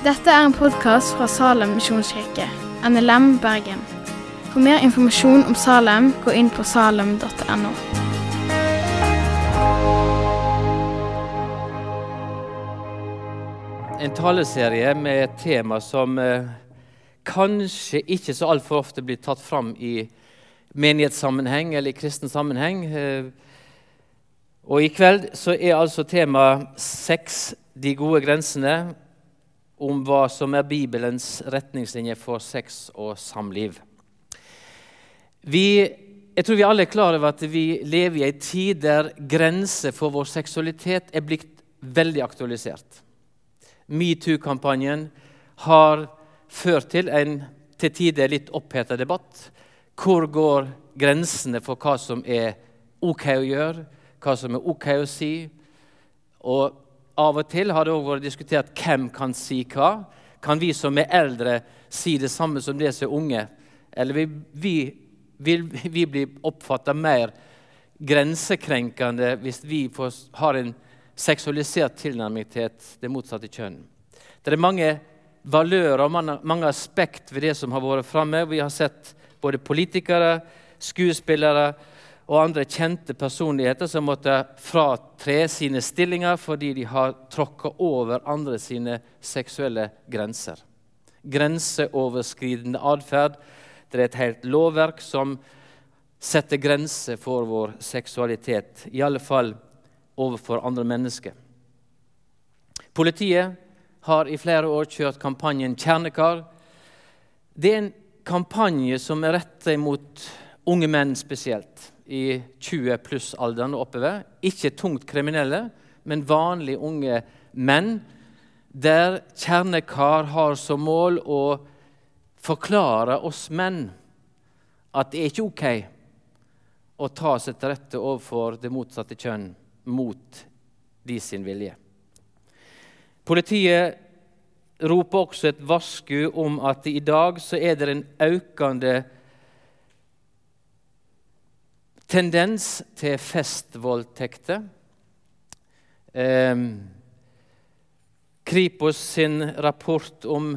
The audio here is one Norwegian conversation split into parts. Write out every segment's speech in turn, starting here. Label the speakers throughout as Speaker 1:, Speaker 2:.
Speaker 1: Dette er en podkast fra Salem misjonskirke, NLM Bergen. For mer informasjon om Salem, gå inn på salem.no.
Speaker 2: En taleserie med et tema som eh, kanskje ikke så altfor ofte blir tatt fram i menighetssammenheng eller i kristen sammenheng. Eh, og I kveld så er altså tema sex, de gode grensene, om hva som er Bibelens retningslinje for sex og samliv. Vi, jeg tror vi alle er klar over at vi lever i en tid der grenser for vår seksualitet er blitt veldig aktualisert. Metoo-kampanjen har ført til en til tider litt oppheta debatt. Hvor går grensene for hva som er OK å gjøre, hva som er OK å si? Og av og til har det òg vært diskutert hvem kan si hva. Kan vi som er eldre, si det samme som de som er unge? Eller vil vi, vil vi bli oppfatta mer grensekrenkende hvis vi får, har en seksualisert tilnærming til det motsatte kjønn. Det er mange valører og mange aspekt ved det som har vært framme. Vi har sett både politikere, skuespillere og andre kjente personligheter som måtte fratre sine stillinger fordi de har tråkka over andre sine seksuelle grenser. Grenseoverskridende atferd. Det er et helt lovverk som setter grenser for vår seksualitet. I alle fall overfor andre mennesker. Politiet har i flere år kjørt kampanjen Kjernekar. Det er en kampanje som er rettet mot unge menn spesielt, i 20 pluss-alderen og oppover. Ikke tungt kriminelle, men vanlige unge menn, der Kjernekar har som mål å forklare oss menn at det er ikke ok å ta seg til rette overfor det motsatte kjønn mot de sin vilje. Politiet roper også et varsku om at i dag så er det en økende tendens til festvoldtekter. Eh, Kripos sin rapport om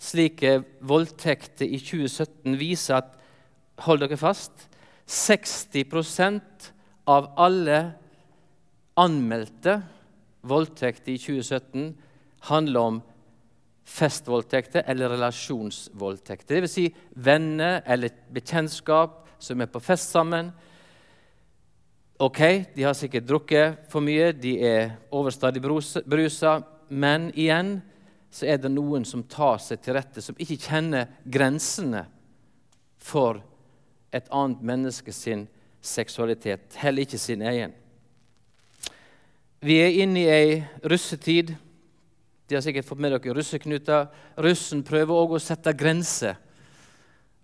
Speaker 2: slike voldtekter i 2017 viser at hold dere fast 60% av alle anmeldte voldtekter i 2017 handler om festvoldtekter eller relasjonsvoldtekter. Dvs. Si venner eller bekjentskap som er på fest sammen. Ok, de har sikkert drukket for mye, de er overstadig brusa, men igjen så er det noen som tar seg til rette, som ikke kjenner grensene for et annet menneske sin seksualitet, heller ikke sin egen. Vi er inne i ei russetid. De har sikkert fått med dere russeknuter. Russen prøver òg å sette grenser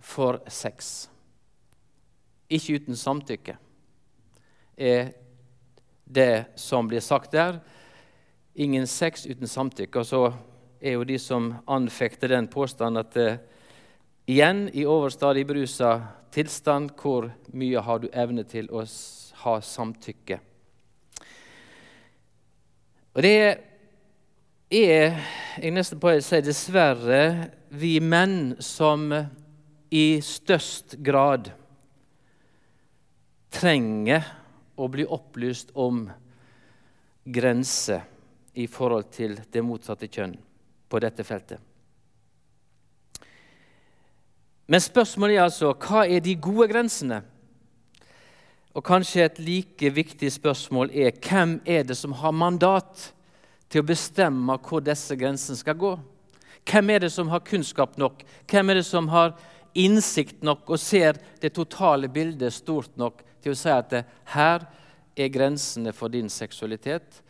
Speaker 2: for sex. Ikke uten samtykke, er det som blir sagt der. Ingen sex uten samtykke. Og så er jo de som anfekter den påstanden at uh, igjen i overstadig brusa tilstand, hvor mye har du evne til å ha samtykke? Og det er, jeg nesten på å si dessverre, vi menn som i størst grad trenger å bli opplyst om grenser i forhold til det motsatte kjønn på dette feltet. Men spørsmålet er altså hva er de gode grensene? Og kanskje et like viktig spørsmål er hvem er det som har mandat til å bestemme hvor disse grensene skal gå? Hvem er det som har kunnskap nok? Hvem er det som har innsikt nok og ser det totale bildet stort nok til å si at her er grensene for din seksualitet,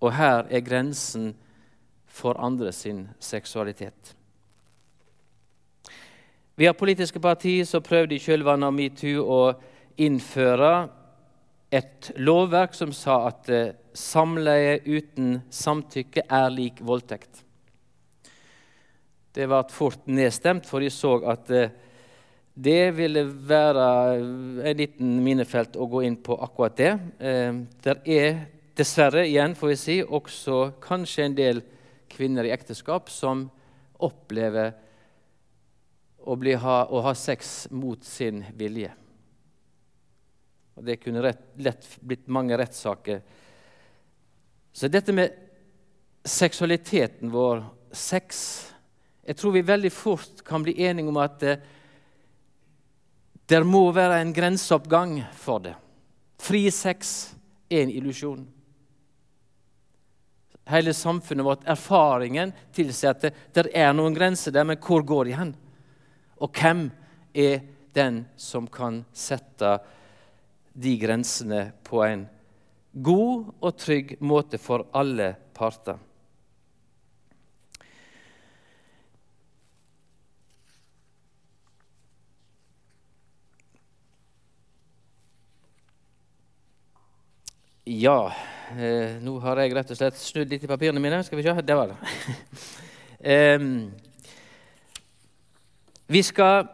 Speaker 2: og her er grensen for andre sin seksualitet. Vi har politiske partier som prøvde i kjølvannet av metoo å innføre et lovverk som sa at eh, samleie uten samtykke er lik voldtekt. Det ble fort nedstemt, for de så at eh, det ville være en liten minefelt å gå inn på akkurat det. Eh, det er dessverre, igjen får vi si, også kanskje en del kvinner i ekteskap som opplever å, ha, å ha sex mot sin vilje. Og Det kunne rett, lett blitt mange rettssaker. Så dette med seksualiteten vår, sex Jeg tror vi veldig fort kan bli enige om at det, må være en grenseoppgang for det. Fri sex er en illusjon. Hele samfunnet vårt, erfaringen, tilsier at det, det er noen grenser der, men hvor går de hen? Og hvem er den som kan sette de grensene på en god og trygg måte for alle parter. Ja, eh, nå har jeg rett og slett snudd litt i papirene mine. Skal vi se. Det var det. eh, vi skal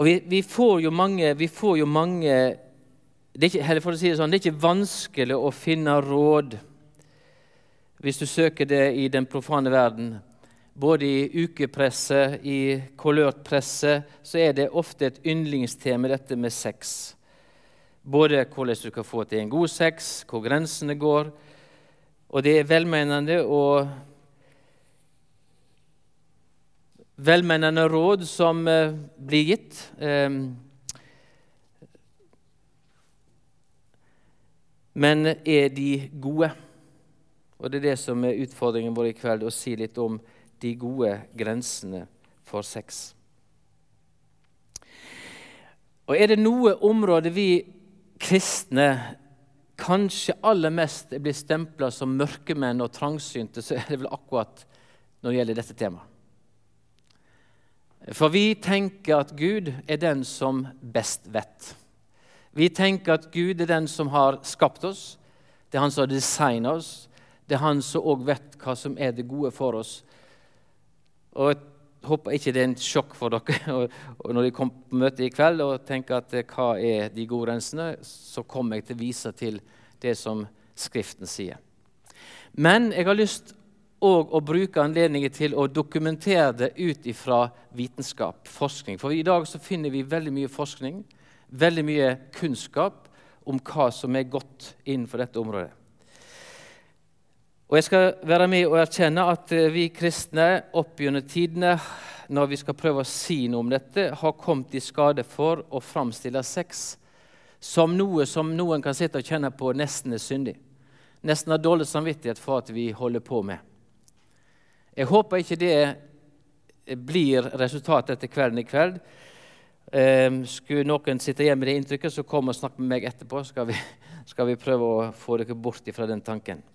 Speaker 2: Og vi, vi, får jo mange, vi får jo mange det er, ikke, for å si det, sånn, det er ikke vanskelig å finne råd hvis du søker det i den profane verden. Både i ukepresse, i kolørt presse, så er det ofte et yndlingstema, dette med sex. Både hvordan du kan få til en god sex, hvor grensene går. Og det er velmenende og velmenende råd som eh, blir gitt. Eh, men er de gode? Og Det er det som er utfordringen vår i kveld, å si litt om de gode grensene for sex. Og Er det noe område vi kristne kanskje aller mest blir stempla som mørkemenn og trangsynte, så er det vel akkurat når det gjelder dette temaet. For vi tenker at Gud er den som best vet. Vi tenker at Gud er den som har skapt oss. Det er han som har designa oss. Det er han som òg vet hva som er det gode for oss. Og Jeg håper ikke det er en sjokk for dere og når de kommer på møte i kveld og tenker at eh, hva er de gode rensene, så kommer jeg til å vise til det som Skriften sier. Men jeg har lyst og å bruke anledningen til å dokumentere det ut ifra vitenskap, forskning. For i dag så finner vi veldig mye forskning, veldig mye kunnskap om hva som er godt innenfor dette området. Og Jeg skal være med og erkjenne at eh, vi kristne opp gjennom tidene, når vi skal prøve å si noe om dette, har kommet i skade for å framstille sex som noe som noen kan sitte og kjenne på nesten er syndig. Nesten har dårlig samvittighet for at vi holder på med. Jeg håper ikke det blir resultatet etter kvelden i kveld. Eh, skulle noen sitte igjen med det inntrykket, så kom og snakk med meg etterpå. Skal skal vi prøve å få dere bort fra den tanken.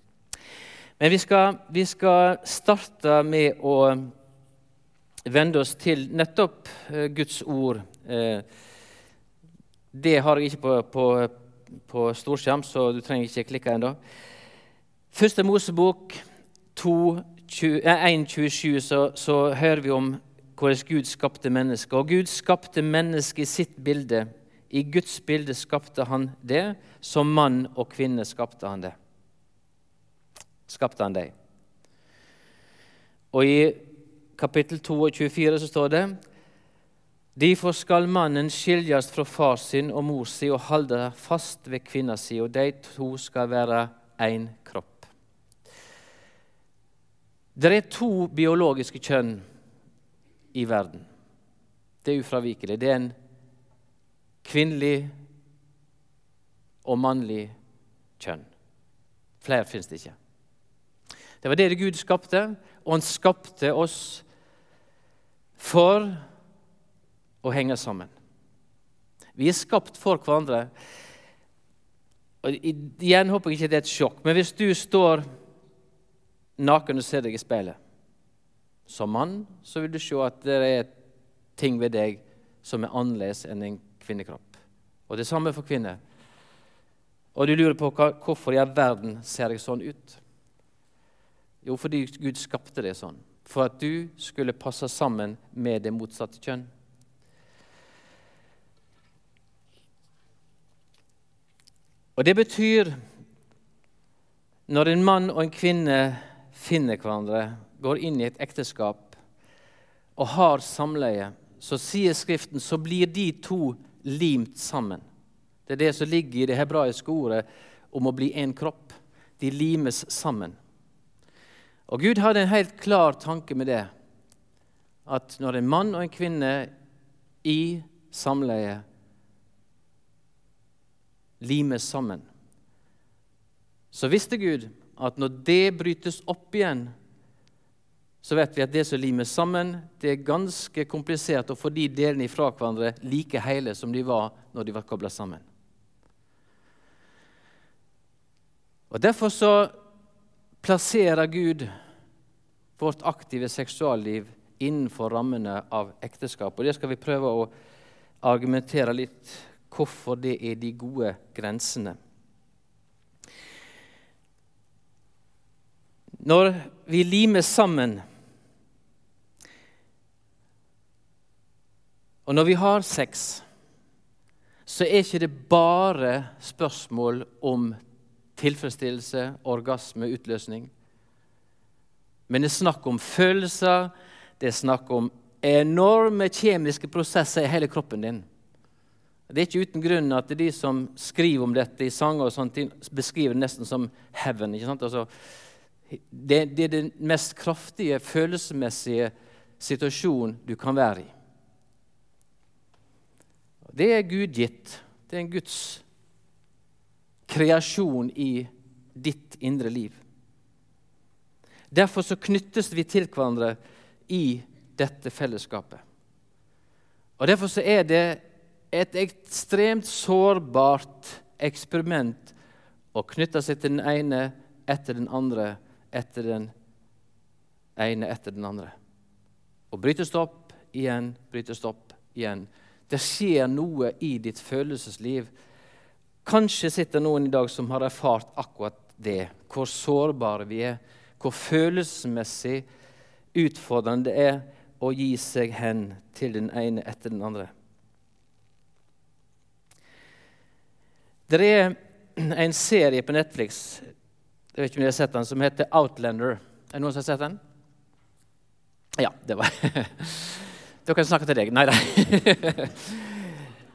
Speaker 2: Men vi skal, vi skal starte med å vende oss til nettopp eh, Guds ord. Eh, det har jeg ikke på, på, på storskjerm, så du trenger ikke klikke ennå. Første Mosebok 2, 1.27 så, så hører vi om hvordan Gud skapte mennesket. Og Gud skapte mennesket i sitt bilde. I Guds bilde skapte han det. Som mann og kvinne skapte han det. Skapte han deg. Og i kapittel 2 og 24 så står det Derfor skal mannen skiljes fra far sin og mor si og holde fast ved kvinna si, og de to skal være én kropp. Det er to biologiske kjønn i verden. Det er ufravikelig. Det er en kvinnelig og mannlig kjønn. Flere fins det ikke. Det var det Gud skapte, og han skapte oss for å henge sammen. Vi er skapt for hverandre. Og igjen håper jeg ikke det er et sjokk, men hvis du står naken og ser deg i speilet. Som mann så vil du se at det er ting ved deg som er annerledes enn en kvinnekropp. Og det samme for kvinner. Og du lurer på hva, hvorfor i all verden ser jeg sånn ut? Jo, fordi Gud skapte det sånn. For at du skulle passe sammen med det motsatte kjønn. Og Det betyr Når en mann og en kvinne finner hverandre, går inn i et ekteskap og har samleie, så sier Skriften så blir de to limt sammen. Det er det som ligger i det hebraiske ordet om å bli én kropp. De limes sammen. Og Gud hadde en helt klar tanke med det. At når en mann og en kvinne i samleie limes sammen, så visste Gud at når det brytes opp igjen, så vet vi at det som limes sammen, det er ganske komplisert å få de delene ifra hverandre like hele som de var når de var kobla sammen. Og Derfor så plasserer Gud vårt aktive seksualliv innenfor rammene av ekteskap. Og Det skal vi prøve å argumentere litt hvorfor det er de gode grensene. Når vi limer sammen, og når vi har sex, så er ikke det bare spørsmål om tilfredsstillelse, orgasme, utløsning. Men det er snakk om følelser, det er snakk om enorme kjemiske prosesser i hele kroppen din. Det er ikke uten grunn at de som skriver om dette i sanger, og sånt, beskriver det nesten som heaven. Altså, det, det, er den mest kraftige følelsesmessige situasjonen du kan være i. Det er Gud gitt. Det er en Guds kreasjon i ditt indre liv. Derfor så knyttes vi til hverandre i dette fellesskapet. Og Derfor så er det et ekstremt sårbart eksperiment å knytte seg til den ene etter den andre etter den ene etter den andre. Og brytes opp igjen, brytes opp igjen. Det skjer noe i ditt følelsesliv Kanskje sitter noen i dag som har erfart akkurat det. Hvor sårbare vi er. Hvor følelsesmessig utfordrende det er å gi seg hen til den ene etter den andre. Det er en serie på Netflix jeg vet ikke om dere har sett den, som heter Outlander. Er det noen som har sett den? Ja, det var Da kan jeg snakke til deg. Nei da.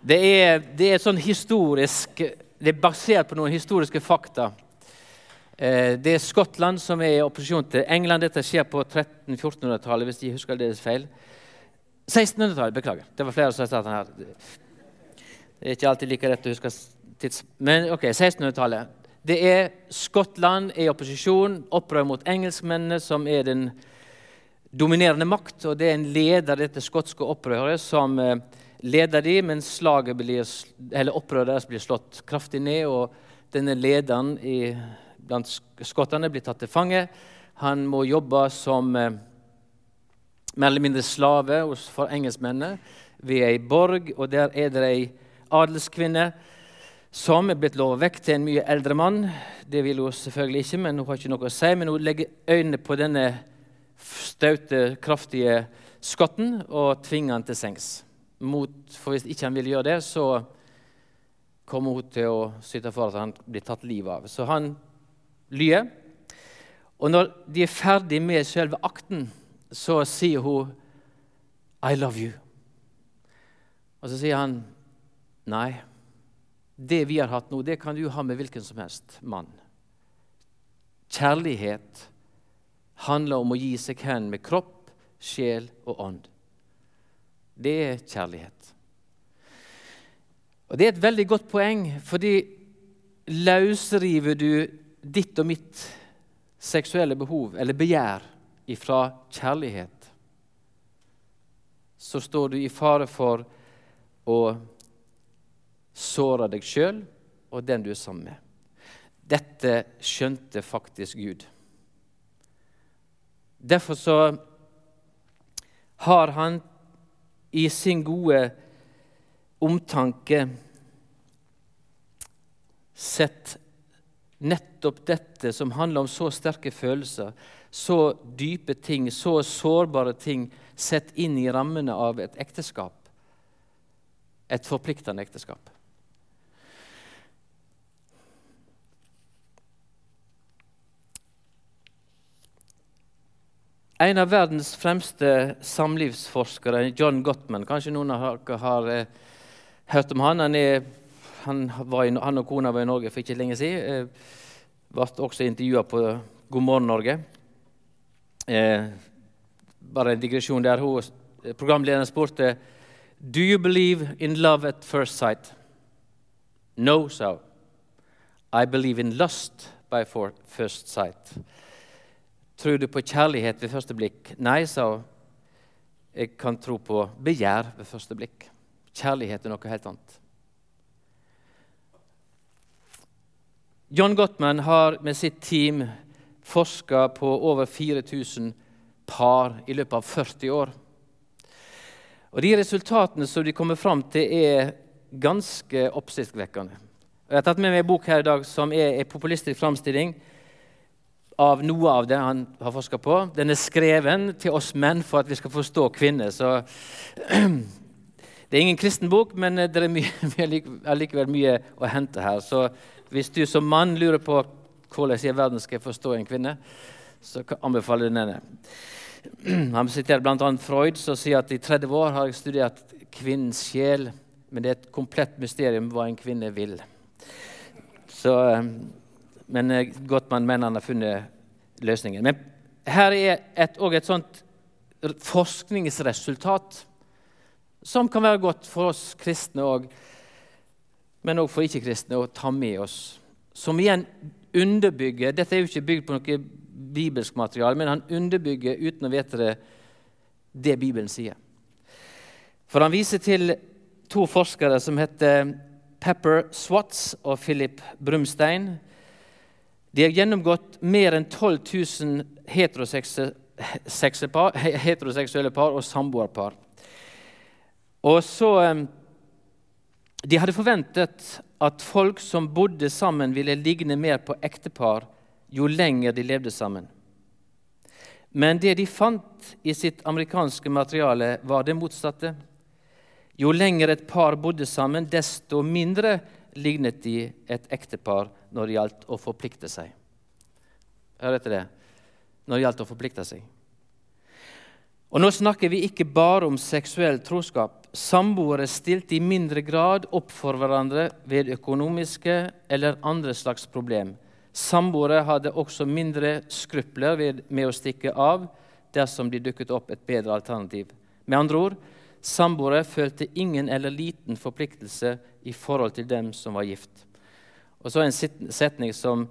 Speaker 2: Det er, det er sånn historisk Det er basert på noen historiske fakta. Eh, det er Skottland som er i opposisjon til England. Dette skjer på 1300-1400-tallet, hvis de husker det er feil. 1600-tallet, beklager. Det var flere som sa den her. Det er ikke alltid like rett å huske tids... Men ok, 1600-tallet. Det er Skottland i opposisjon, opprør mot engelskmennene, som er den dominerende makt. Og det er en leder dette skotske opprøret som eh, leder de, mens blir, opprøret deres blir slått kraftig ned. og Denne lederen i, blant skottene blir tatt til fange. Han må jobbe som eh, mer eller mindre slave for engelskmennene ved ei borg. og Der er det ei adelskvinne som er blitt lovet vekk til en mye eldre mann. Det vil hun selvfølgelig ikke, men hun har ikke noe å si. Men hun legger øynene på denne staute, kraftige skotten og tvinger han til sengs mot, for hvis ikke han ville gjøre det, så kommer hun til å sitte for at han blir tatt livet av. Så han lyer. Og når de er ferdig med selve akten, så sier hun 'I love you'. Og så sier han nei. Det vi har hatt nå, det kan du ha med hvilken som helst mann. Kjærlighet handler om å gi seg hen med kropp, sjel og ånd. Det er kjærlighet. Og Det er et veldig godt poeng, fordi løsriver du ditt og mitt seksuelle behov eller begjær ifra kjærlighet, så står du i fare for å såre deg sjøl og den du er sammen med. Dette skjønte faktisk Gud. Derfor så har han i sin gode omtanke sett nettopp dette som handler om så sterke følelser, så dype ting, så sårbare ting, sett inn i rammene av et ekteskap. Et forpliktende ekteskap. En av verdens fremste samlivsforskere, John Gottman Kanskje noen av dere har eh, hørt om han. Han, er, han, i, han, og kona var i Norge for ikke lenge siden. Eh, ble også intervjua på God morgen Norge. Eh, bare en digresjon der. Hun, programlederen spurte Do you believe in love at first sight? No, so. I believe in lust by first sight. Tror du på kjærlighet ved første blikk? Nei, sa hun. Jeg kan tro på begjær ved første blikk. Kjærlighet er noe helt annet. John Gottman har med sitt team forska på over 4000 par i løpet av 40 år. Og De resultatene som de kommer fram til, er ganske oppsiktsvekkende. Jeg har tatt med meg en bok her i dag som er en populistisk framstilling av noe av det han har forska på. Den er skreven til oss menn for at vi skal forstå kvinner. Så det er ingen kristen bok, men det er mye, allikevel mye å hente her. Så hvis du som mann lurer på hvordan i verden skal jeg forstå en kvinne, så anbefaler jeg denne. Han siterer bl.a. Freud, som sier at i 30 år har jeg studert kvinnens sjel, men det er et komplett mysterium hva en kvinne vil. Så, eh, men godt Gottmann mener han har funnet løsningen. Men her er et, et sånt forskningsresultat som kan være godt for oss kristne òg, men òg for ikke-kristne å ta med oss. Som igjen underbygger Dette er jo ikke bygd på noe bibelsk materiale, men han underbygger uten å vite det, det Bibelen sier. For han viser til to forskere som heter Pepper Swatz og Philip Brumstein. De har gjennomgått mer enn 12 000 heteroseksuelle par og samboerpar. Og så De hadde forventet at folk som bodde sammen, ville ligne mer på ektepar jo lenger de levde sammen. Men det de fant i sitt amerikanske materiale, var det motsatte. Jo lenger et par bodde sammen, desto mindre lignet de et ektepar når det gjaldt å forplikte seg. Hør etter det. Når det gjaldt å forplikte seg. Og Nå snakker vi ikke bare om seksuell troskap. Samboere stilte i mindre grad opp for hverandre ved økonomiske eller andre slags problem. Samboere hadde også mindre skrupler med å stikke av dersom de dukket opp et bedre alternativ. Med andre ord, samboere følte ingen eller liten forpliktelse i forhold til dem som var gift. Og så en setning som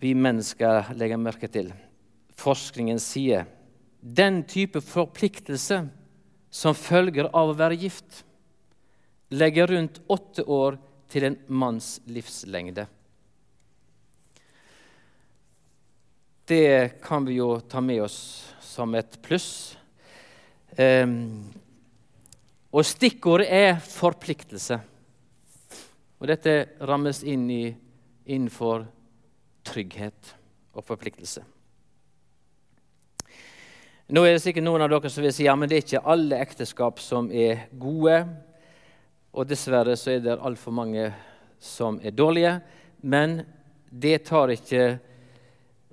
Speaker 2: vi mennesker legger legge merke til. Forskningen sier den type forpliktelse som følger av å være gift, legger rundt åtte år til en manns livslengde. Det kan vi jo ta med oss som et pluss. Um, og stikkordet er forpliktelse. Og dette rammes inn i, innenfor trygghet og forpliktelse. Nå er det sikkert noen av dere som vil si ja, men det er ikke alle ekteskap som er gode. Og dessverre så er det altfor mange som er dårlige. Men det tar ikke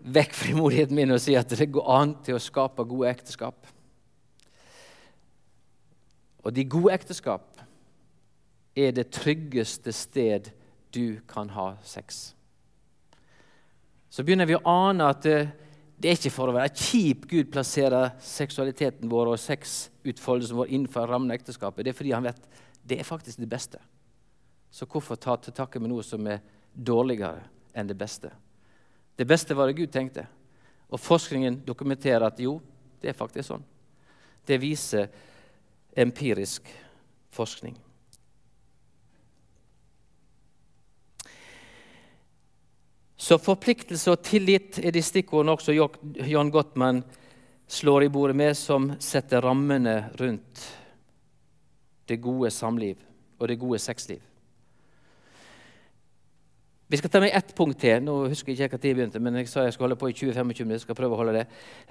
Speaker 2: vekk frimodigheten min å si at det går an til å skape gode ekteskap. Og de gode ekteskap er det tryggeste sted du kan ha sex. Så begynner vi å ane at det, er ikke for å være kjip Gud plasserer seksualiteten vår og sexutfoldelsen vår innenfor rammen av ekteskapet. Det er fordi han vet det er faktisk det beste. Så hvorfor ta til takke med noe som er dårligere enn det beste? Det beste var det Gud tenkte. Og forskningen dokumenterer at jo, det er faktisk sånn. Det viser empirisk forskning. Så forpliktelse og tillit er de stikkordene også John Gottman slår i bordet med, som setter rammene rundt det gode samliv og det gode sexliv. Vi skal ta med ett punkt til. Nå husker jeg ikke når jeg begynte, men jeg sa jeg skulle holde på i 20-25 minutter. skal prøve å holde Det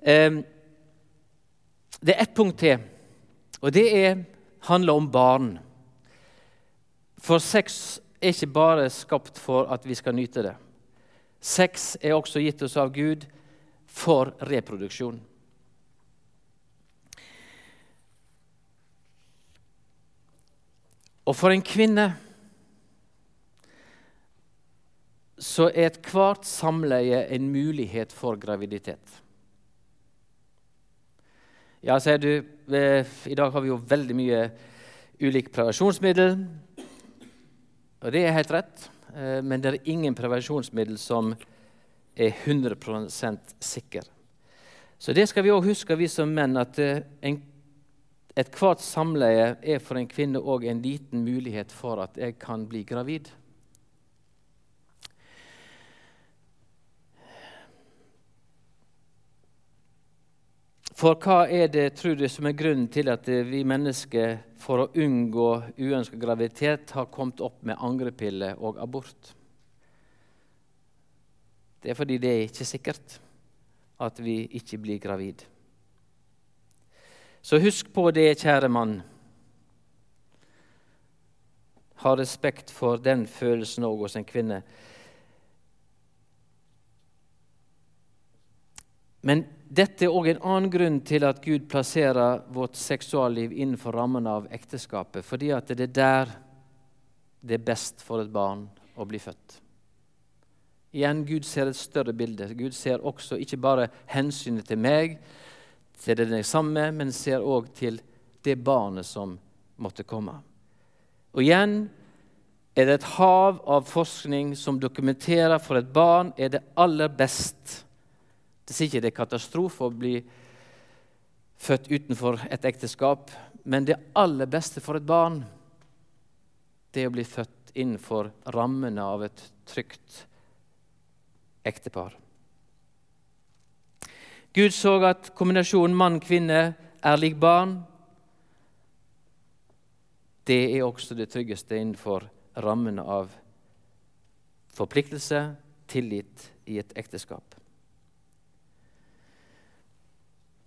Speaker 2: ehm, Det er ett punkt til, og det er, handler om barn. For sex er ikke bare skapt for at vi skal nyte det. Sex er også gitt oss av Gud for reproduksjon. Og for en kvinne så er ethvert samleie en mulighet for graviditet. Ja, sier du, eh, i dag har vi jo veldig mye ulike prevensjonsmiddel. Og det er helt rett, eh, men det er ingen prevensjonsmiddel som er 100% sikker. Så det skal vi òg huske, vi som menn, at eh, ethvert samleie er for en kvinne òg en liten mulighet for at jeg kan bli gravid. For hva er det, tror du, som er grunnen til at vi mennesker for å unngå uønsket graviditet har kommet opp med angrepiller og abort? Det er fordi det er ikke sikkert at vi ikke blir gravid. Så husk på det, kjære mann. Ha respekt for den følelsen òg hos en kvinne. Men dette er òg en annen grunn til at Gud plasserer vårt seksualliv innenfor rammen av ekteskapet. Fordi at det er der det er best for et barn å bli født. Igjen, Gud ser et større bilde. Gud ser også ikke bare hensynet til meg, til det med, men ser òg til det barnet som måtte komme. Og igjen er det et hav av forskning som dokumenterer for et barn er det aller best sier ikke det er katastrofe å bli født utenfor et ekteskap, men det aller beste for et barn det er å bli født innenfor rammene av et trygt ektepar. Gud så at kombinasjonen mann-kvinne er lik barn. Det er også det tryggeste innenfor rammene av forpliktelse, tillit i et ekteskap.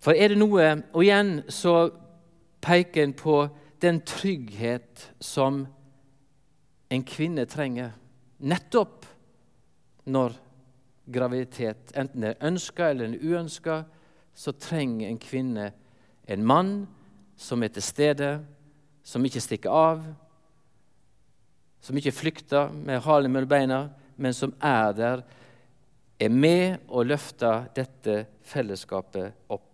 Speaker 2: For er det noe Og igjen så peker en på den trygghet som en kvinne trenger nettopp når graviditet, enten er ønska eller uønska, så trenger en kvinne en mann som er til stede, som ikke stikker av, som ikke flykter med halen mellom beina, men som er der, er med og løfter dette fellesskapet opp.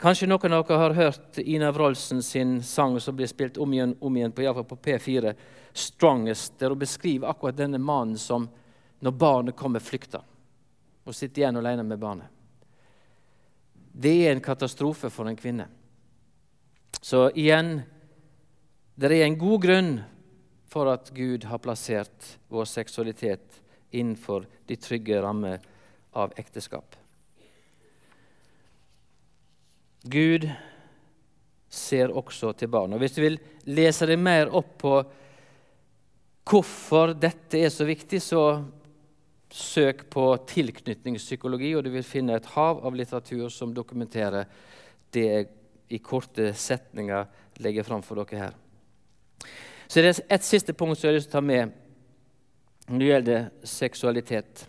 Speaker 2: Kanskje noen av dere har hørt Ina Wroldsen sin sang som blir spilt om igjen, om igjen på, på P4, 'Strongest', der hun beskriver akkurat denne mannen som når barnet kommer, flykter og sitter igjen alene med barnet. Det er en katastrofe for en kvinne. Så igjen det er en god grunn for at Gud har plassert vår seksualitet innenfor de trygge rammer av ekteskap. Gud ser også til barn. Og Hvis du vil lese deg mer opp på hvorfor dette er så viktig, så søk på tilknytningspsykologi, og du vil finne et hav av litteratur som dokumenterer det jeg i korte setninger legger fram for dere her. Så det er et siste punkt som jeg har lyst til å ta med når det gjelder seksualitet.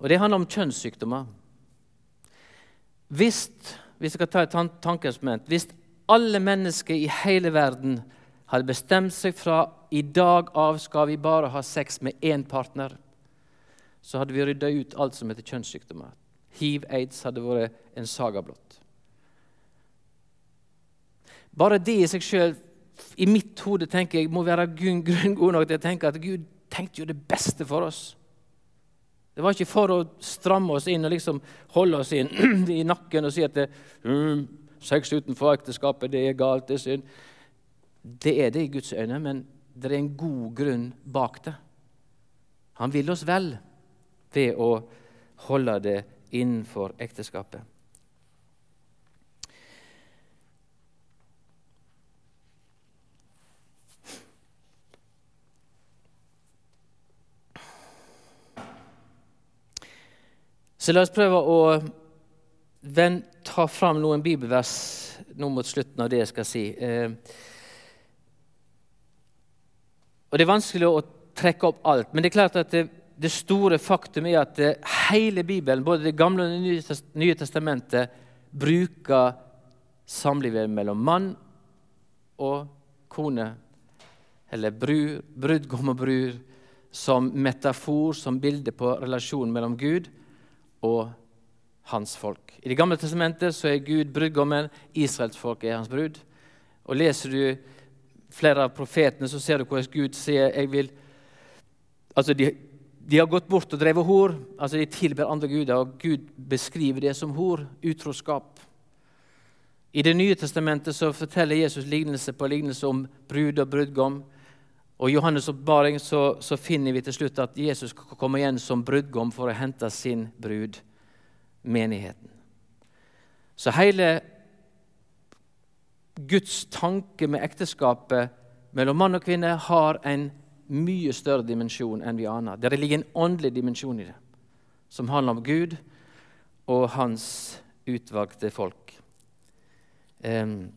Speaker 2: Og Det handler om kjønnssykdommer. Hvis, vi skal ta et tankesment, hvis alle mennesker i hele verden hadde bestemt seg fra i dag av skal vi bare ha sex med én partner, så hadde vi rydda ut alt som heter kjønnssykdommer. Hiv, aids hadde vært en saga blått. Bare det i seg sjøl, i mitt hode, tenker jeg, må være grunn god nok til å tenke at Gud tenkte jo det beste for oss. Det var ikke for å stramme oss inn og liksom holde oss inn i nakken og si at det, mm, sex utenfor ekteskapet det er galt, det er synd. Det er det i Guds øyne, men det er en god grunn bak det. Han vil oss vel ved å holde det innenfor ekteskapet. Så la oss prøve å ta fram noen bibelvers nå mot slutten av det jeg skal si. Eh, og Det er vanskelig å trekke opp alt, men det er klart at det, det store faktum er at eh, hele Bibelen, både Det gamle og Det nye testamentet, bruker samlivet mellom mann og kone, eller brud, brudgom og brud, som metafor, som bilde på relasjonen mellom Gud og hans folk. I Det gamle testamentet så er Gud brudgommen, Israels folk er hans brud. Og Leser du flere av profetene, så ser du hvordan Gud sier jeg vil, altså de, de har gått bort og drevet hor. altså De tilber andre guder, og Gud beskriver det som hor, utroskap. I Det nye testamentet så forteller Jesus lignelse på lignelse om brud og brudgom. Og I Johannes' oppbaring så, så, finner vi til slutt at Jesus kommer igjen som brudgom for å hente sin brud, menigheten. Så hele Guds tanke med ekteskapet mellom mann og kvinne har en mye større dimensjon enn vi aner. Det ligger en åndelig dimensjon i det, som handler om Gud og hans utvalgte folk. Um,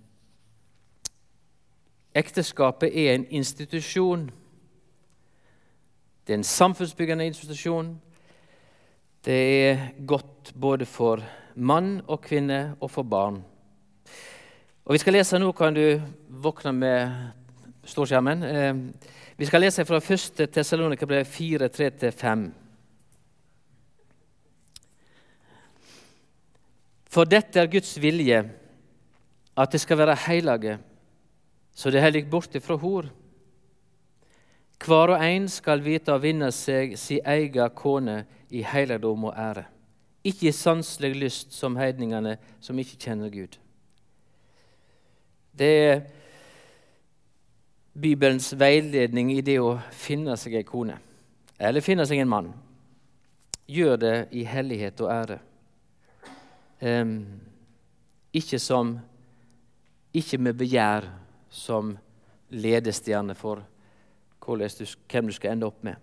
Speaker 2: ekteskapet er en institusjon. Det er en samfunnsbyggende institusjon. Det er godt både for mann og kvinne og for barn. Og Vi skal lese nå, kan du våkne med storskjermen. Eh, vi skal lese fra 1. Tessalonika brev 4, 3-5. For dette er Guds vilje, at det skal være hellige, så det heller ikke bort fra hor. Hver og en skal vite å vinne seg si egen kone i helligdom og ære, ikke i sanselig lyst som heidningene som ikke kjenner Gud. Det er Bibelens veiledning i det å finne seg en kone, eller finne seg en mann. Gjør det i hellighet og ære. Um, ikke, som, ikke med begjær som ledestjerne for du, hvem du skal ende opp med.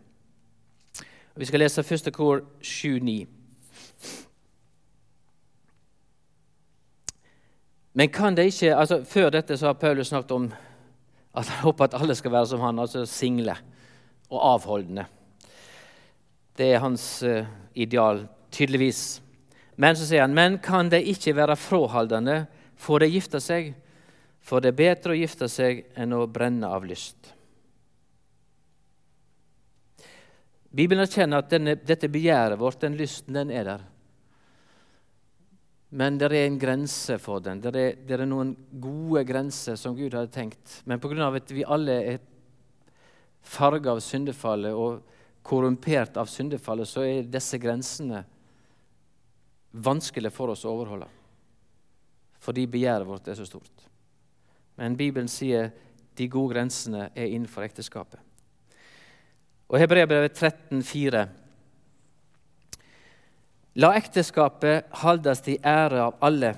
Speaker 2: Vi skal lese første kor 7-9. Men kan det ikke, altså Før dette så har Paulus snakket om at han håper at alle skal være som han, altså single og avholdende. Det er hans uh, ideal, tydeligvis. Men så sier han, men kan de ikke være fråholdende, får de gifte seg? For det er bedre å gifte seg enn å brenne av lyst. Bibelen erkjenner at denne, dette begjæret vårt, den lysten, den er der. Men det er en grense for den. Det er, er noen gode grenser som Gud hadde tenkt. Men pga. at vi alle er farga av syndefallet og korrumpert av syndefallet, så er disse grensene vanskelig for oss å overholde. Fordi begjæret vårt er så stort. Men Bibelen sier de gode grensene er innenfor ekteskapet. Og Hebreabrevet 13,4 La ekteskapet holdes til ære av alle,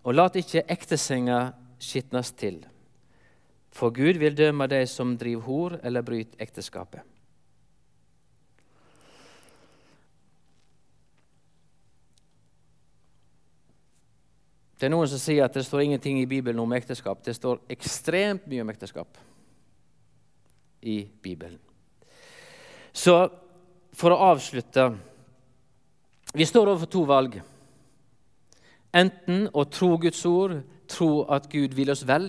Speaker 2: og lat ikke ektesenga skitnes til. For Gud vil døme de som driver hor eller bryter ekteskapet. Det er noen som sier at det står ingenting i Bibelen om ekteskap. Det står ekstremt mye om ekteskap i Bibelen. Så for å avslutte vi står overfor to valg. Enten å tro Guds ord, tro at Gud vil oss vel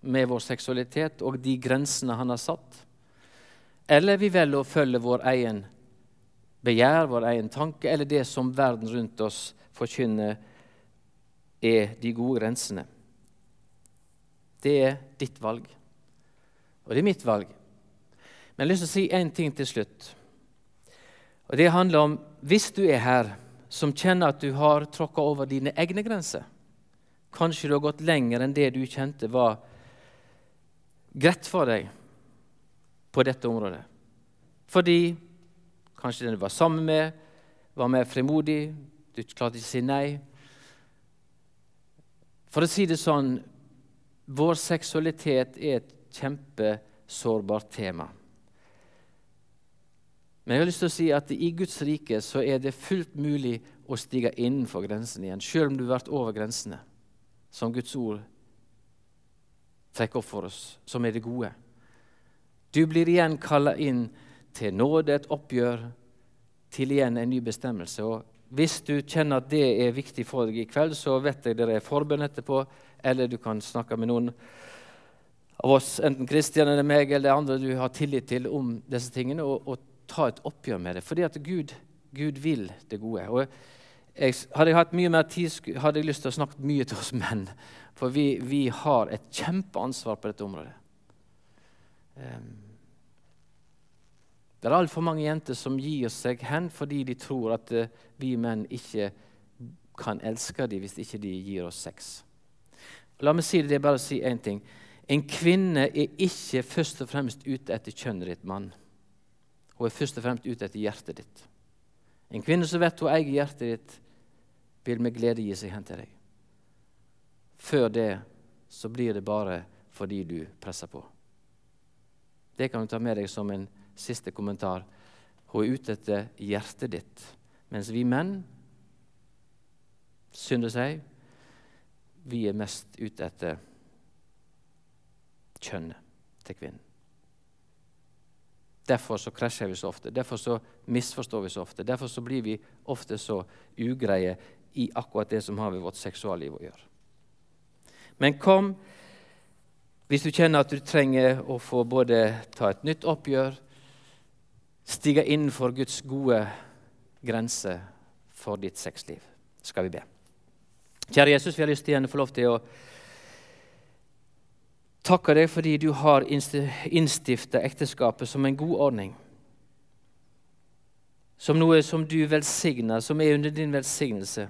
Speaker 2: med vår seksualitet og de grensene han har satt, eller vi velger å følge vår egen begjær, vår egen tanke, eller det som verden rundt oss forkynner er de gode grensene. Det er ditt valg, og det er mitt valg. Men jeg har lyst til å si én ting til slutt. Og Det handler om hvis du er her som kjenner at du har tråkka over dine egne grenser. Kanskje du har gått lenger enn det du kjente var greit for deg på dette området. Fordi kanskje den du var sammen med, var mer fremodig, du klarte ikke å si nei. For å si det sånn vår seksualitet er et kjempesårbart tema. Men jeg har lyst til å si at i Guds rike så er det fullt mulig å stige innenfor grensen igjen, selv om du har vært over grensene, som Guds ord trekker opp for oss, som er det gode. Du blir igjen kalla inn til nåde, et oppgjør, til igjen en ny bestemmelse. Og Hvis du kjenner at det er viktig for deg i kveld, så vet jeg dere er forbønn etterpå, eller du kan snakke med noen av oss, enten Kristian eller meg eller andre du har tillit til om disse tingene, og, og ta et oppgjør med det. Fordi at Gud, Gud vil det gode. Og jeg, hadde jeg hatt mye mer tid, hadde jeg lyst til å snakke mye til oss menn. For vi, vi har et kjempeansvar på dette området. Um, det er altfor mange jenter som gir seg hen fordi de tror at uh, vi menn ikke kan elske dem hvis ikke de gir oss sex. La meg si det, det er bare å si én ting. En kvinne er ikke først og fremst ute etter kjønnet ditt, mann. Hun er først og fremst ute etter hjertet ditt. En kvinne som vet hun eier hjertet ditt, vil med glede gi seg hen til deg. Før det så blir det bare fordi du presser på. Det kan du ta med deg som en siste kommentar. Hun er ute etter hjertet ditt, mens vi menn, synder seg. vi er mest ute etter kjønnet til kvinnen. Derfor så krasjer vi så ofte, derfor så misforstår vi så ofte. Derfor så blir vi ofte så ugreie i akkurat det som har med vårt seksualliv å gjøre. Men kom hvis du kjenner at du trenger å få både ta et nytt oppgjør, stige innenfor Guds gode grense for ditt sexliv, skal vi be. Kjære Jesus, vi har lyst til igjen å få lov til å takke deg fordi du har innstifta ekteskapet som en god ordning. Som noe som du velsigner, som er under din velsignelse.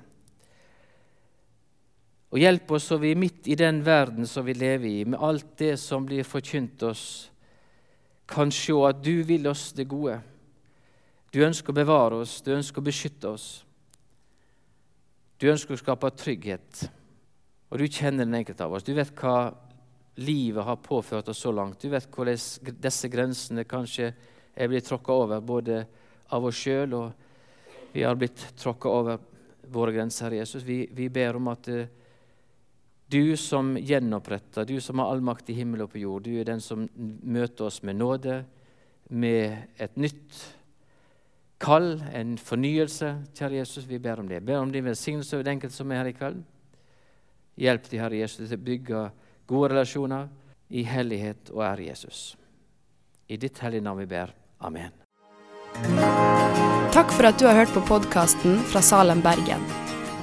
Speaker 2: Og hjelp oss så vi midt i den verden som vi lever i, med alt det som blir forkynt oss, kan se at du vil oss det gode. Du ønsker å bevare oss, du ønsker å beskytte oss. Du ønsker å skape trygghet, og du kjenner den enkelte av oss. Du vet hva livet har påført oss så langt. Du vet hvordan disse grensene kanskje er blitt tråkka over, både av oss sjøl og vi har blitt tråkka over våre grenser, Jesus. Vi, vi ber om at uh, du som gjenoppretter, du som har all makt i himmel og på jord, du er den som møter oss med nåde, med et nytt kall, en fornyelse. Kjære Jesus, vi ber om det. Ber om din velsignelse over den enkelte som er her i kveld. Hjelp de, Herre Jesus, til å bygge gode relasjoner i hellighet og ære Jesus. I ditt hellige navn vi ber. Amen.
Speaker 3: Takk for at du har hørt på podkasten fra Salem, Bergen.